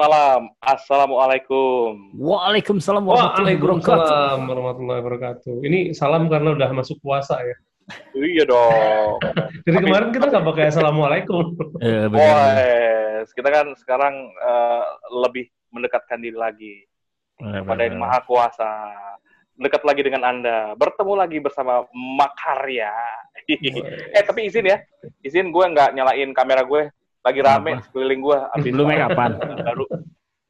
Malam. Assalamualaikum. Waalaikumsalam warahmatullahi wabarakatuh. Waalaikumsalam warahmatullahi wabarakatuh. Ini salam karena udah masuk puasa ya. Iya dong. Dari Tapi- kemarin kita nggak pakai assalamualaikum. Eh, benar. Boys, kita kan sekarang eh, lebih mendekatkan diri lagi Benar, kepada yang maha kuasa. Dekat lagi dengan Anda. Bertemu lagi bersama Makarya. eh, tapi izin ya. Izin gue nggak nyalain kamera gue. Lagi rame Kenapa? sekeliling gue. Abis Belum make upan. baru.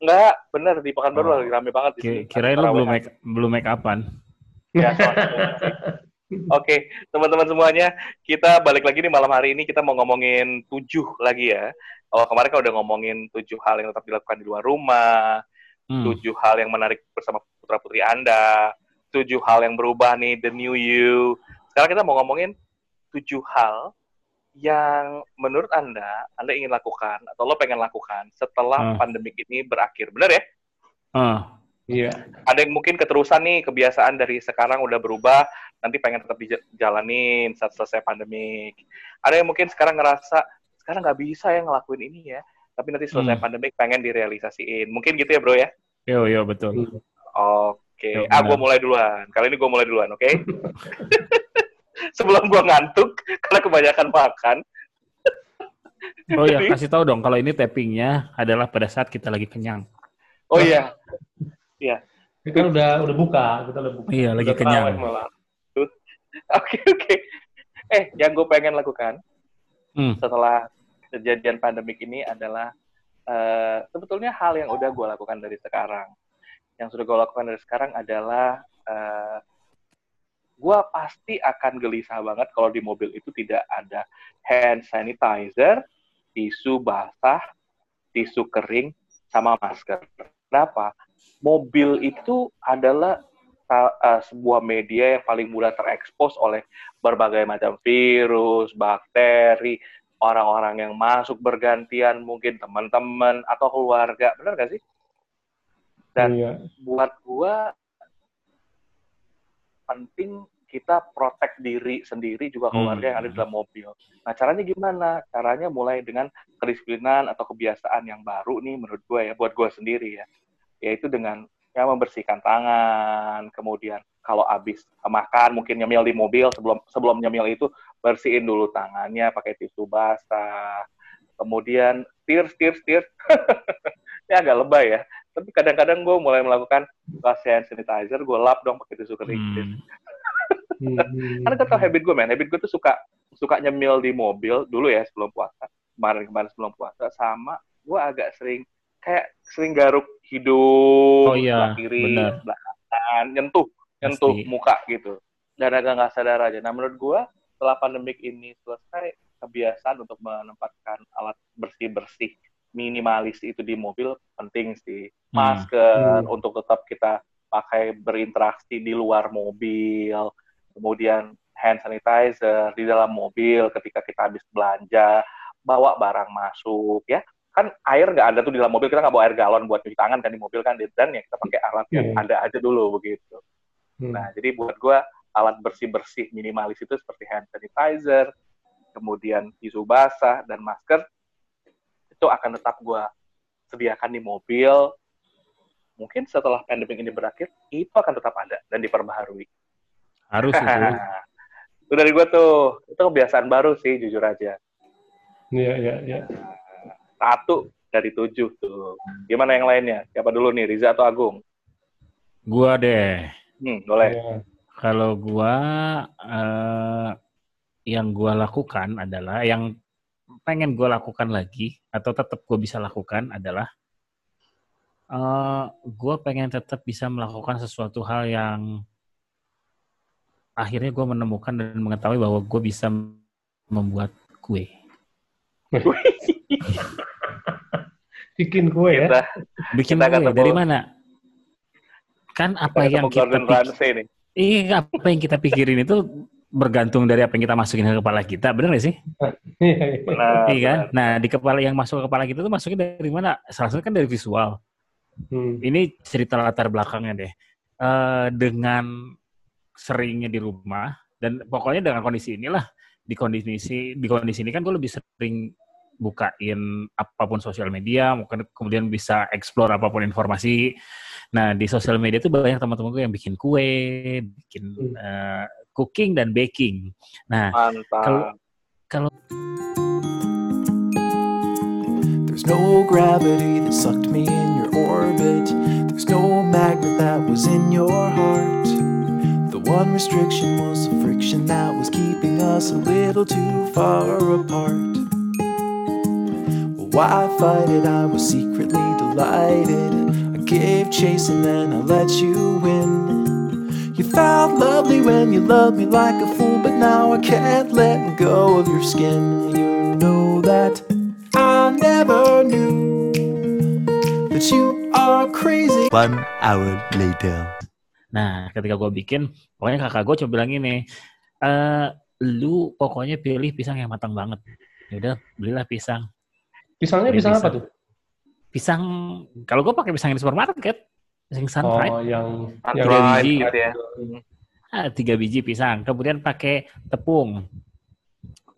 Enggak, bener di Pekanbaru Oh. lagi rame banget di sini. Ki- Kirain lu belum make belum make upan. Ya, soalnya. Oke, teman-teman semuanya, kita balik lagi nih malam hari ini kita mau ngomongin tujuh lagi ya. Kalau kemarin kan udah ngomongin tujuh hal yang tetap dilakukan di luar rumah, Hmm. tujuh hal yang menarik bersama putra putri Anda, tujuh hal yang berubah nih the new you. Sekarang kita mau ngomongin tujuh hal yang menurut Anda Anda ingin lakukan atau lo pengen lakukan setelah Hmm. pandemik ini berakhir. Benar ya? Ah, Iya. ada yang mungkin keterusan nih kebiasaan dari sekarang udah berubah nanti pengen tetap dijalanin saat selesai pandemik ada yang mungkin sekarang ngerasa sekarang nggak bisa ya ngelakuin ini ya tapi nanti selesai Hmm. pandemik pengen direalisasiin mungkin gitu ya bro ya yo yo betul. oke Ya, ah gue mulai duluan kali ini gue mulai duluan oke sebelum gue ngantuk karena kebanyakan makan Oh iya, kasih tahu dong kalau ini tappingnya adalah pada saat kita lagi kenyang. oh iya Ini kan udah udah buka, kita udah buka. Iya, lagi Udah kenyang. oke oke eh yang gue pengen lakukan Hmm. setelah kejadian pandemik ini adalah eh, sebetulnya hal yang udah gue lakukan dari sekarang. Yang sudah gue lakukan dari sekarang adalah eh, gue pasti akan gelisah banget kalau di mobil itu tidak ada hand sanitizer, tisu basah, tisu kering, sama masker. Kenapa? Mobil itu adalah eh, sebuah media yang paling mudah terekspos oleh berbagai macam virus, bakteri, orang-orang yang masuk bergantian, mungkin teman-teman atau keluarga, benar gak sih? Dan Iya. buat gua penting kita protek diri sendiri juga keluarga Hmm. yang ada di dalam mobil. Nah caranya gimana? Caranya mulai dengan kedisiplinan atau kebiasaan yang baru nih menurut gue ya, buat gue sendiri ya, yaitu dengan ya membersihkan tangan, kemudian kalau habis makan mungkin nyemil di mobil sebelum sebelum nyemil itu bersihin dulu tangannya pakai tisu basah, kemudian tears tears tears, ini agak lebay ya, tapi kadang-kadang gue mulai melakukan kasih hand sanitizer, gue lap dong pakai tisu kering. Hmm. Hmm. Karena gue tau habit gue, men. Habit gue tuh suka suka nyemil di mobil dulu ya sebelum puasa. Kemarin-kemarin sebelum puasa. Sama gue agak sering, kayak sering garuk hidung, Oh iya, sebelah kiri, sebelah kanan, nyentuh, nyentuh Pasti. muka gitu. Dan agak nggak sadar aja. Nah menurut gue, setelah pandemik ini selesai, kebiasaan untuk menempatkan alat bersih-bersih minimalis itu di mobil penting sih. Hmm. Masker Hmm. untuk tetap kita pakai berinteraksi di luar mobil, kemudian hand sanitizer di dalam mobil ketika kita habis belanja, bawa barang masuk ya. Kan air nggak ada tuh di dalam mobil, kita nggak bawa air galon buat cuci tangan kan di mobil kan, dan ya kita pakai alat yang Iya. ada aja dulu begitu. Hmm. Nah, jadi buat gua alat bersih-bersih minimalis itu seperti hand sanitizer, kemudian tisu basah dan masker itu akan tetap gua sediakan di mobil. Mungkin setelah pandemi ini berakhir, itu akan tetap ada dan diperbaharui. Harus itu. itu dari gua tuh, itu kebiasaan baru sih jujur aja. Iya, iya, iya. Satu dari tujuh tuh. Gimana yang lainnya? Siapa dulu nih, Riza atau Agung? Gua deh. Hmm, boleh. Iya. Kalau gua eh, yang gua lakukan adalah yang pengen gua lakukan lagi atau tetap gua bisa lakukan adalah eh gua pengen tetap bisa melakukan sesuatu hal yang akhirnya gua menemukan dan mengetahui bahwa gua bisa membuat kue. Bikin kue ya. Kita, Bikin Kita kue ketemu- dari mana? Kan apa kita yang kita Gordon pikir, Ramsay nih. iya apa yang kita pikirin itu bergantung dari apa yang kita masukin ke kepala kita, bener gak sih? Iya. Benar, kan? benar. Nah, di kepala yang masuk ke kepala kita tuh masuknya dari mana? Salah satu kan dari visual. Hmm. Ini cerita latar belakangnya deh. Eh, dengan seringnya di rumah dan pokoknya dengan kondisi inilah di kondisi di kondisi ini kan gue lebih sering bukain apa pun sosial media, mungkin kemudian bisa explore apa pun informasi. Nah di sosial media itu banyak teman-teman gue yang bikin kue, bikin Hmm. eh, cooking dan baking. Nah Mantap. Kalau- kalau There's no gravity that sucked me in your orbit. There's no magnet that was in your heart. The one restriction was the friction that was keeping us a little too far apart. Well, why fight it? I was secretly delighted. I gave chase and then I let you win. Felt lovely when you loved me like a fool, but now I can't let go of your skin. You know that I never knew that you are crazy. One hour later. Nah, ketika gue bikin, pokoknya kakak gue coba bilang ini, eh lu pokoknya pilih pisang yang matang banget. Ya udah, belilah pisang. Pisangnya Beli pisang apa pisang. tuh? Pisang, kalau gue pakai pisang yang di supermarket, pisang sunfried, Oh, yang yang Tiga biji. gitu ya. ah, tiga biji pisang. Kemudian pakai tepung.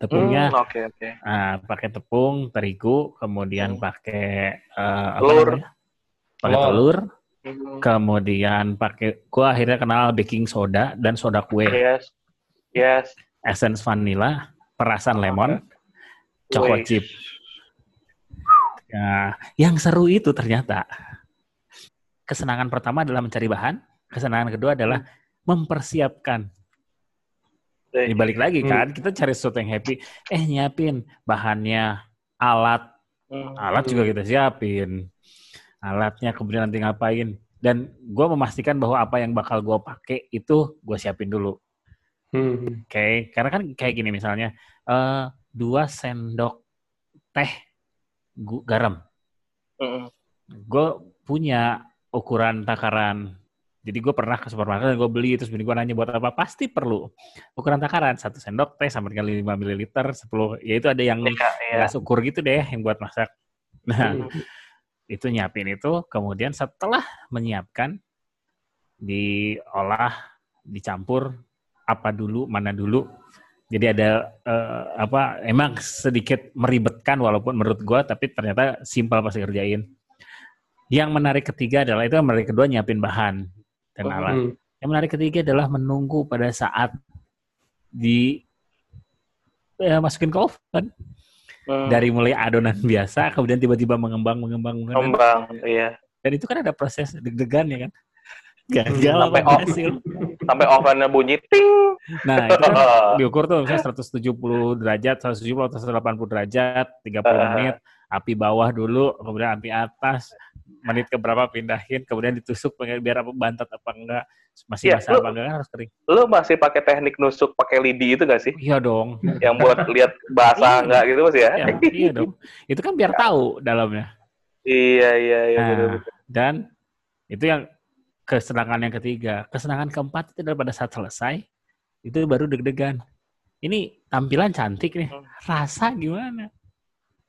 Tepungnya, Hmm, Oke oke. ah, pakai tepung, terigu, kemudian Hmm. pakai eh, apa Telur. Pakai Telur. telur, Hmm, kemudian pakai, gue akhirnya kenal baking soda dan soda kue, Yes. Yes. essence vanilla, perasan lemon, choco Wih. chip. Nah, yang seru itu ternyata kesenangan pertama adalah mencari bahan, kesenangan kedua adalah mempersiapkan. Wih. Ini balik lagi Hmm. kan, kita cari sesuatu yang happy. Eh nyiapin bahannya, alat, Hmm. alat juga kita siapin. Alatnya kemudian nanti ngapain. Dan gue memastikan bahwa apa yang bakal gue pakai itu gue siapin dulu. Hmm. Oke, karena kan kayak gini misalnya, eh dua sendok teh garam. Hmm. Gue punya ukuran takaran. Jadi gue pernah ke supermarket dan gue beli terus bini gue nanya buat apa? Pasti perlu ukuran takaran satu sendok teh sama dengan 5 ml 10 ya itu ada yang iya. gelas ukur gitu deh yang buat masak. Nah Hmm. itu nyiapin itu kemudian setelah menyiapkan diolah dicampur apa dulu mana dulu jadi ada eh, apa emang sedikit meribetkan walaupun menurut gua tapi ternyata simpel pasti kerjain yang menarik ketiga adalah itu yang menarik kedua nyiapin bahan dan Oh, alat Hmm. yang menarik ketiga adalah menunggu pada saat di eh, masukin ke oven Hmm. dari mulai adonan biasa kemudian tiba-tiba mengembang mengembang mengembang iya. dan itu kan ada proses deg-degan ya kan gagal Hmm, Sampai apa off. hasil Sampai ovennya bunyi ting. nah itu kan diukur tuh misalnya 170 derajat 170 atau 180 derajat 30 Ah. menit api bawah dulu kemudian api atas menit keberapa pindahin kemudian ditusuk biar apa bantat apa enggak masih Iya, basah apa enggak kan harus kering Lu masih pakai teknik nusuk pakai lidi itu gak sih? iya dong Yang buat lihat basah Iya. nggak gitu mas ya? iya, iya dong itu kan biar tahu dalamnya Iya iya iya. Nah, betul-betul. dan itu yang kesenangan yang ketiga. Kesenangan keempat itu adalah pada saat selesai, itu baru deg-degan. Ini tampilan cantik nih, Hmm. rasa gimana?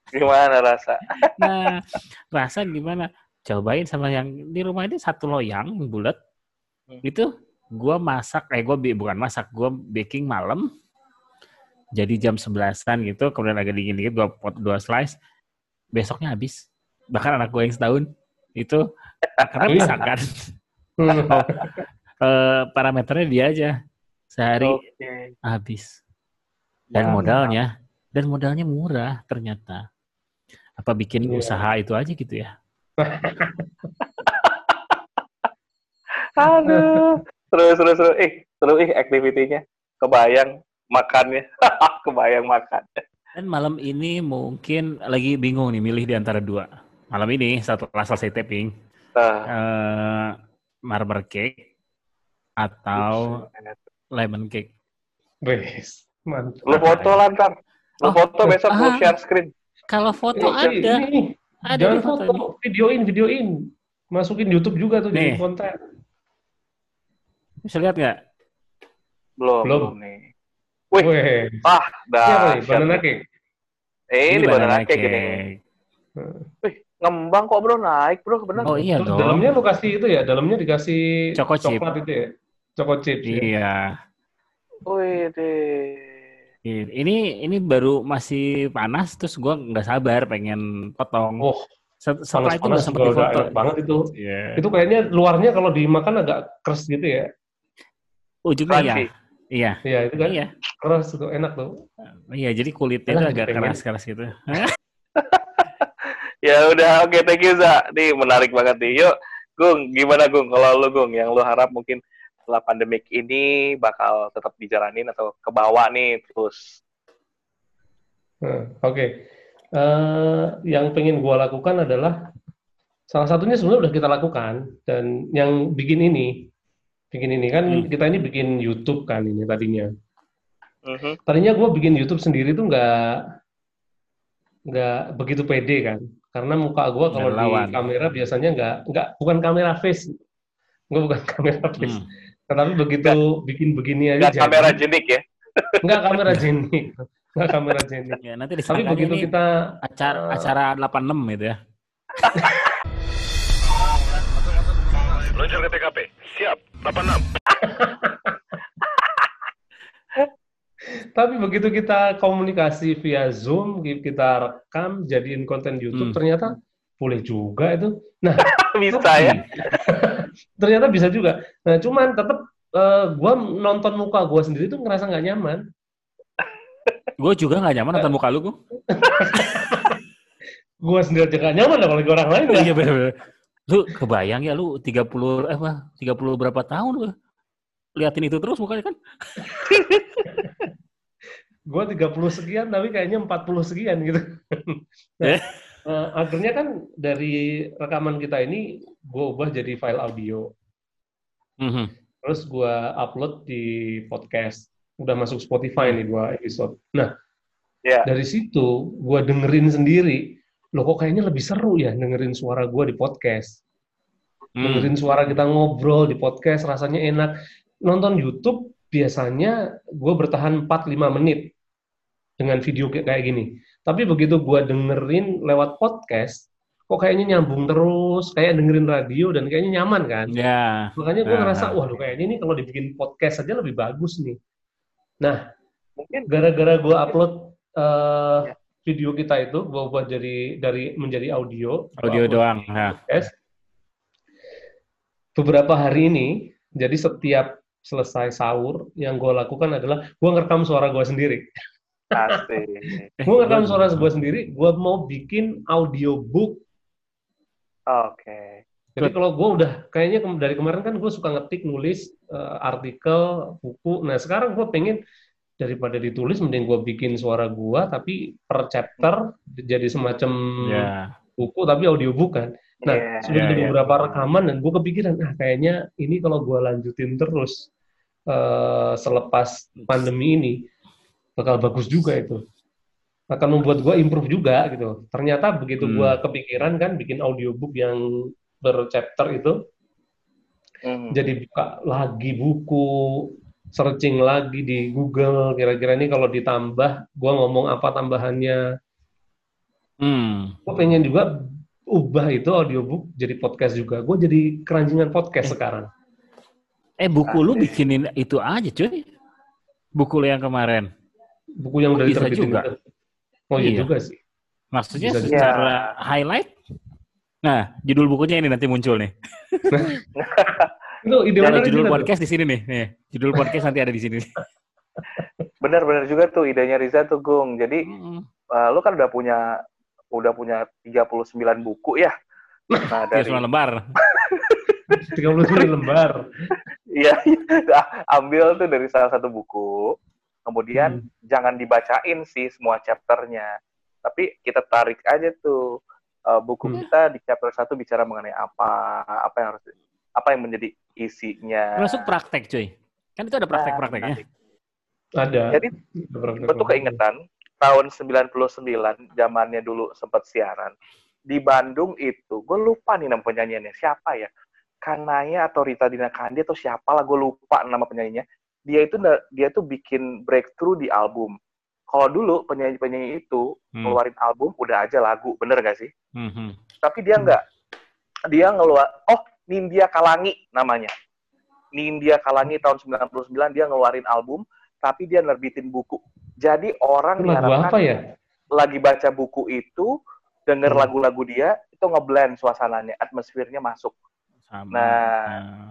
Gimana rasa? Nah, rasa gimana? Cobain sama yang di rumah ini satu loyang yang bulat. Hmm. Itu gua masak, eh bi- bukan masak, gua baking malam. Jadi jam 11-an gitu, kemudian agak dingin dikit, gua pot dua slice. Besoknya habis. Bahkan anak gue yang setahun itu karena bisa kan. Eh, parameternya dia aja sehari Oke. habis dan Mantap. modalnya dan modalnya murah ternyata apa bikin Iya. usaha itu aja gitu ya Aduh. Seru seru seru. Eh seru ih aktivitinya. Kebayang makannya. Kebayang makan. dan malam ini mungkin lagi bingung nih milih di antara dua malam ini setelah selesai taping Nah, eh, marmer cake atau lemon cake Wes, mantap. lu foto lantar. Lu Oh, foto besok lu ah. share screen. kalau foto Eh, ada ini, ada jangan foto foto, ini. videoin, videoin. Masukin YouTube juga tuh Nih. jadi konten. bisa lihat nggak Belum, Belum. nih. Wih, Weh, ah, dah. siapa nih? Banana cake. Eh, ini banana cake ini. cake. Wih, ngembang kok bro, naik bro, bener. oh iya Terus dong dalamnya lu kasih itu ya, dalamnya dikasih Choco chip. coklat itu ya. Choco chips ya. iya Wih, deh. Ini ini baru masih panas terus gua nggak sabar pengen potong. Oh, Set- Setelah itu nggak sempat difoto. banget itu. Iya. Itu kayaknya luarnya kalau dimakan agak keras gitu ya. Ujungnya ya. Iya. Iya, itu kan Iya. keras itu enak tuh. Iya, jadi kulitnya Enak, itu agak pengen. keras-keras gitu. Ya udah, oke thank you Za. Nih menarik banget nih. Yuk, Gung, gimana Gung? Kalau lu Gung, yang lu harap mungkin setelah pandemik ini bakal tetap dijalanin atau ke bawah nih terus. Nah, Oke, Eh, yang pengen gua lakukan adalah salah satunya sebenarnya udah kita lakukan dan yang bikin ini, bikin ini kan Hmm. kita ini bikin YouTube kan ini tadinya. Mhm. Tadinya gua bikin YouTube sendiri tuh nggak nggak begitu pede kan, karena muka gua kalau di kamera biasanya nggak nggak bukan kamera face, gua bukan kamera face. Hmm. Tetapi begitu bikin begini aja Nggak kamera jenik ya. nggak kamera jenik, nggak kamera jenik. Ya, nanti Tapi begitu kita acara eh, acara 86 gitu ya. Luncur ke TKP. Siap. 86. Tapi begitu kita komunikasi via Zoom, kita rekam, jadiin konten YouTube, Hmm. ternyata boleh juga itu. Nah, Bisa ya. ternyata bisa juga. Nah, cuman tetap eh, gua nonton muka gua sendiri tuh ngerasa nggak nyaman. Gue juga nggak nyaman nonton muka lu, gue. Gua sendiri aja nggak nyaman lah kalau orang lain ya. Iya benar-benar. Lu kebayang ya lu 30 eh apa 30 berapa tahun lu liatin itu terus mukanya kan? Gua 30 sekian, tapi kayaknya 40 sekian gitu. Eh? Nah, eh, akhirnya kan dari rekaman kita ini gua ubah jadi file audio. Mhm. Terus gua upload di podcast. Udah masuk Spotify nih dua episode. Nah, Ya. dari situ gua dengerin sendiri. Loh kok kayaknya lebih seru ya dengerin suara gua di podcast. Hmm. Dengerin suara kita ngobrol di podcast rasanya enak. Nonton YouTube biasanya gua bertahan 4-5 menit dengan video kayak kayak gini. Tapi begitu gua dengerin lewat podcast, kok kayaknya nyambung terus, kayak dengerin radio dan kayaknya nyaman kan. Ya. Makanya gue Nah. ngerasa, wah lu kayaknya ini kalau dibikin podcast aja lebih bagus nih. Nah, Mungkin gara-gara gue upload eh, Ya. video kita itu, gue ubah jadi dari menjadi audio. Audio doang. Nah. podcast. Beberapa hari ini, jadi setiap selesai sahur, yang gue lakukan adalah gue ngerekam suara gue sendiri. Pasti. Eh, Gue ngerekam gua- suara gue sendiri, gue mau bikin audiobook Oke. Jadi kalau gue udah kayaknya dari kemarin kan gue suka ngetik nulis eh, artikel buku. Nah sekarang gue pengen daripada ditulis mending gue bikin suara gue tapi per chapter jadi semacam Ya. buku tapi audiobook kan. Nah Iya. sudah iya, ada iya. beberapa rekaman dan gue kepikiran ah kayaknya ini kalau gue lanjutin terus eh, selepas pandemi ini bakal bagus juga itu. Akan membuat gue improve juga gitu. Ternyata begitu Hmm. gue kepikiran kan bikin audiobook yang berchapter itu, Mhm. jadi buka lagi buku, searching lagi di Google, kira-kira ini kalau ditambah, gua ngomong apa tambahannya. Hmm. Gue pengen juga ubah itu audiobook jadi podcast juga. Gue jadi keranjingan podcast sekarang. Eh buku lu Asik. bikinin itu aja cuy. Buku lu yang kemarin. Buku yang udah Bisa diterbitin juga. Oh iya, Iya. juga sih. Maksudnya Bisa juga. secara highlight. Nah, judul bukunya ini nanti muncul nih. Itu ide menarik judul juga tuh. podcast di sini nih. Nih, judul podcast nanti ada di sini. Benar-benar juga tuh idenya Riza tuh, Gung. Jadi Mm. eh, lu kan udah punya udah punya 39 buku ya. Nah, Ya, dari semua lembar. 39 lembar. Iya, iya. ambil tuh dari salah satu buku. Kemudian Hmm. Jangan dibacain sih semua chapternya. Tapi kita tarik aja tuh uh, buku Hmm. kita di chapter satu bicara mengenai apa, apa yang harus apa yang menjadi isinya. Masuk praktek cuy. Kan itu ada praktek-prakteknya. Nah, Ada. Jadi Betul keingetan tahun 99 zamannya dulu sempat siaran di Bandung itu gue lupa nih nama penyanyiannya siapa ya Kanaya atau Rita Dina Kandi atau siapa lah gue lupa nama penyanyinya dia itu dia tuh bikin breakthrough di album kalau dulu penyanyi penyanyi itu Hmm. ngeluarin album udah aja lagu bener gak sih Mhm. tapi dia nggak dia ngeluar oh Nindya Kalangi namanya Nindya Kalangi tahun 99 dia ngeluarin album tapi dia nerbitin buku Jadi orang Itu diharapkan apa ya? lagi baca buku itu, denger Hmm. lagu-lagu dia, itu ngeblend suasananya, atmosfernya masuk. Sama. Nah, Nah,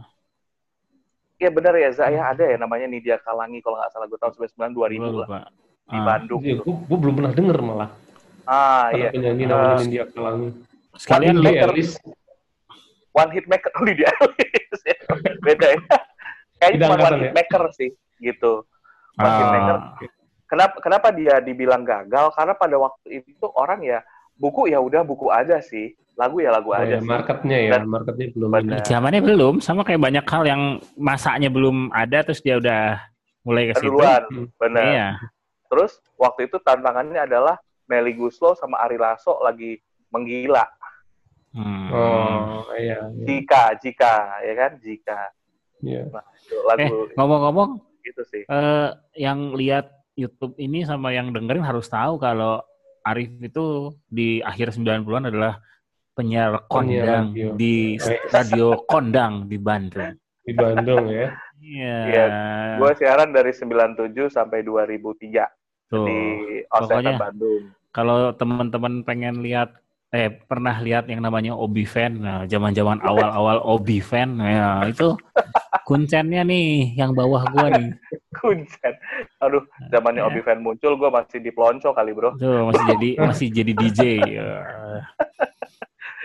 Iya bener ya, Za, ya ada ya namanya Nidia Kalangi kalau nggak salah gue tahun 99 gua 2000 lah lupa. di Ah, Bandung. Iya, gue, gue belum pernah denger malah. Ah Ada iya, penyanyi Eh, namanya India Kalangi. sekalian lu Billie Maker. Eilish. one hit maker oh, Nidia Eilish. Beda ya. Kayaknya cuma one hit ya? maker sih gitu. One hit maker. ah, Kenapa kenapa dia dibilang gagal? Karena pada waktu itu orang ya buku ya udah buku aja sih, lagu ya lagu Oh, aja ya, sih. marketnya ya, Dan- marketnya belum Benar. ini. zamannya belum, sama kayak banyak hal yang masanya belum ada terus dia udah mulai ke situ. Hmm. benar. Iya. Terus waktu itu tantangannya adalah Melly Guslo sama Ari Lasso lagi menggila. Hmm. Oh, iya. iya. Jika, jika, ya kan? Jika. iya. Itu lagu Ngomong-ngomong, gitu sih. eh, yang lihat YouTube ini sama yang dengerin harus tahu kalau Arif itu di akhir 90-an adalah penyiar kondang radio. di Eh. radio kondang di Bandung. Di Bandung ya. Iya, Iya. Gue siaran dari 97 sampai 2003 Tuh. di Oseta pokoknya- Bandung. Kalau teman-teman pengen lihat eh pernah lihat yang namanya Obi Fan, nah zaman-zaman awal-awal Obi Fan, ya itu kuncennya nih yang bawah gua nih. Kuncen. Aduh, zamannya Ya. Obi Fan muncul, gue masih di Pelonco kali bro. Tuh masih jadi masih jadi DJ. Ya.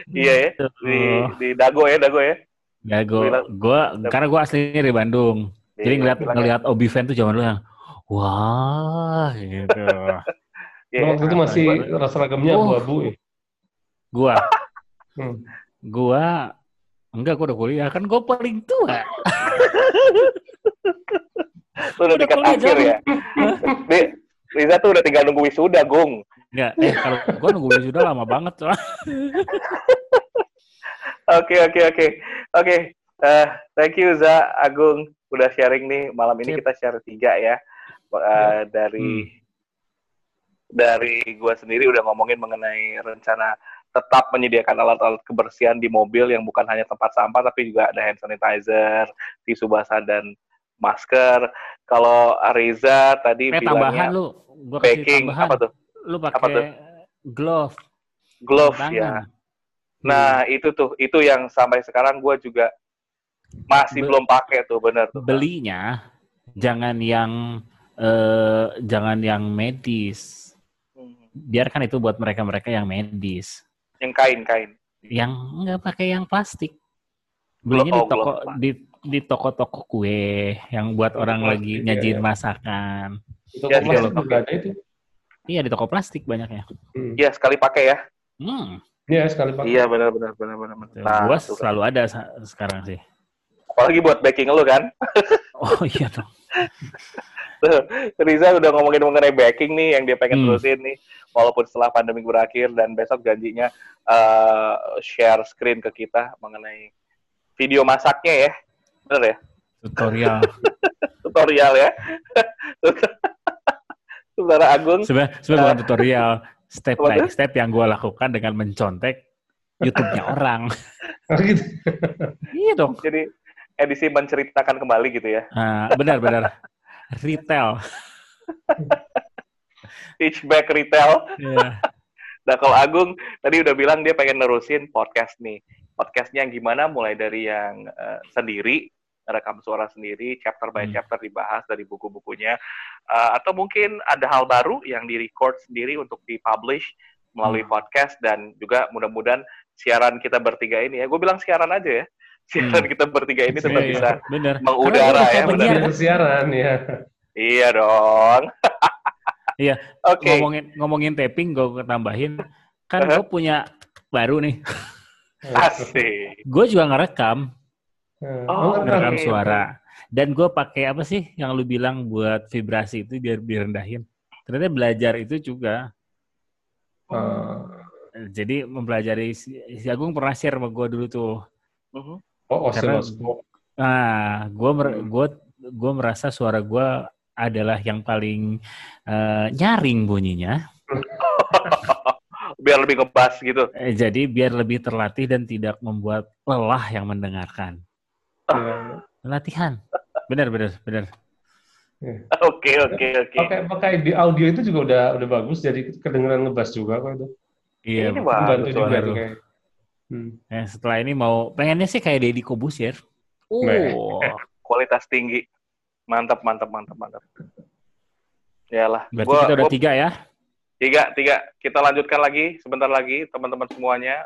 Iya ya, Tuh. di, di Dago ya, Dago ya. Ya gua, Bilang- gua karena gua aslinya dari Bandung. Jadi Iya, ngeliat bilangnya- ngeliat Obi Fan tuh zaman dulu yang wah gitu. Iya, waktu itu masih gua- seragamnya Oh. abu-abu ya. Gua Hmm. gua enggak gua udah kuliah kan gua paling tua. Lu udah tingkat kuliah akhir ya. Di, Riza tuh udah tinggal nunggu wisuda, Gung. Enggak, eh kalau gua nunggu sudah lama banget. Oke, oke, oke. Oke, eh, thank you Za, Agung. Udah sharing nih, malam ini Sip. kita share tiga ya. Eh, dari dari gua sendiri udah ngomongin mengenai rencana tetap menyediakan alat-alat kebersihan di mobil yang bukan hanya tempat sampah, tapi juga ada hand sanitizer, tisu basah, dan masker. Kalau Ariza tadi Eh tambahan bilangnya lu, gua kasih baking, tambahan. apa tuh? Lu Apa pakai tuh? glove, Glove ya. Nah, itu tuh, itu yang sampai sekarang gue juga masih Be- belum pakai tuh, bener tuh. Belinya jangan yang eh jangan yang medis. Hmm. Biarkan itu buat mereka-mereka yang medis. Yang kain-kain. Yang nggak pakai yang plastik. Belinya di Oh, toko glove. di di toko-toko kue yang buat Toko orang plastik, lagi ya, nyajin ya. masakan. Itu Ya, plastik iya, juga ada itu. Iya di toko plastik banyaknya. Hmm. Iya, sekali pakai ya. Hmm. Iya, sekali pakai. Iya, benar benar benar benar. Nah, gua tuh. selalu ada sekarang sih. apalagi buat baking lu kan. Oh iya dong. Tuh, Riza udah ngomongin mengenai baking nih yang dia pengen Hmm. terusin nih. Walaupun setelah pandemi berakhir dan besok janjinya eh, share screen ke kita mengenai video masaknya ya. Bener ya? Tutorial. Tutorial ya. Saudara Agung, Sebenarnya sebenarnya bukan tutorial, step by step yang gua lakukan dengan mencontek YouTube-nya orang. Oh, gitu. iya dong. jadi edisi menceritakan kembali gitu ya. Benar-benar retail. Teach back retail. Iya. Nah kalau Agung tadi udah bilang dia pengen nerusin podcast nih. Podcastnya yang gimana? Mulai dari yang eh, sendiri, rekam suara sendiri, chapter by Hmm. chapter dibahas dari buku-bukunya. Eh, atau mungkin ada hal baru yang di-record sendiri untuk di-publish melalui Hmm. podcast dan juga mudah-mudahan siaran kita bertiga ini ya. Gue bilang siaran aja ya. Siaran Hmm. kita bertiga ini tetap iya. bisa bener. mengudara ya, Biar siaran ya. Iya dong. Iya. Oke. ngomongin ngomongin taping gue tambahin kan Uh-huh. gue punya baru nih Asik. gue juga ngerekam Oh, Oke. suara dan gue pakai apa sih yang lu bilang buat vibrasi itu biar direndahin ternyata belajar itu juga Oh, jadi mempelajari si, Agung pernah share sama gue dulu tuh Mhm. oh oscilloscope. nah gue mer- Hmm. gue gue merasa suara gue adalah yang paling eh, nyaring bunyinya Biar lebih ngebas gitu. Eh, jadi biar lebih terlatih dan tidak membuat lelah yang mendengarkan. Latihan benar benar benar Oke, oke, oke. Pakai pakai di audio itu juga udah udah bagus, jadi kedengeran ngebas juga kok itu. Iya. Ini Bantu juga tuh. kayak. Hmm. Eh, setelah ini mau pengennya sih kayak Deddy Kobusier. Nah. Oh, Kualitas tinggi. Mantap, mantap, mantap, mantap. Yalah. berarti Gua- kita udah gua- tiga ya. Tiga, tiga. Kita lanjutkan lagi sebentar lagi, teman-teman semuanya.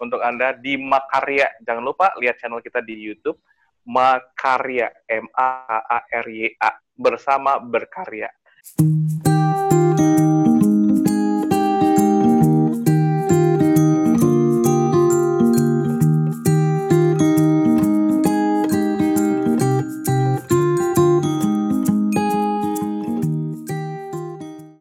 Untuk Anda di Makarya. Jangan lupa lihat channel kita di YouTube. Makarya. M-A-A-R-Y-A. Bersama berkarya.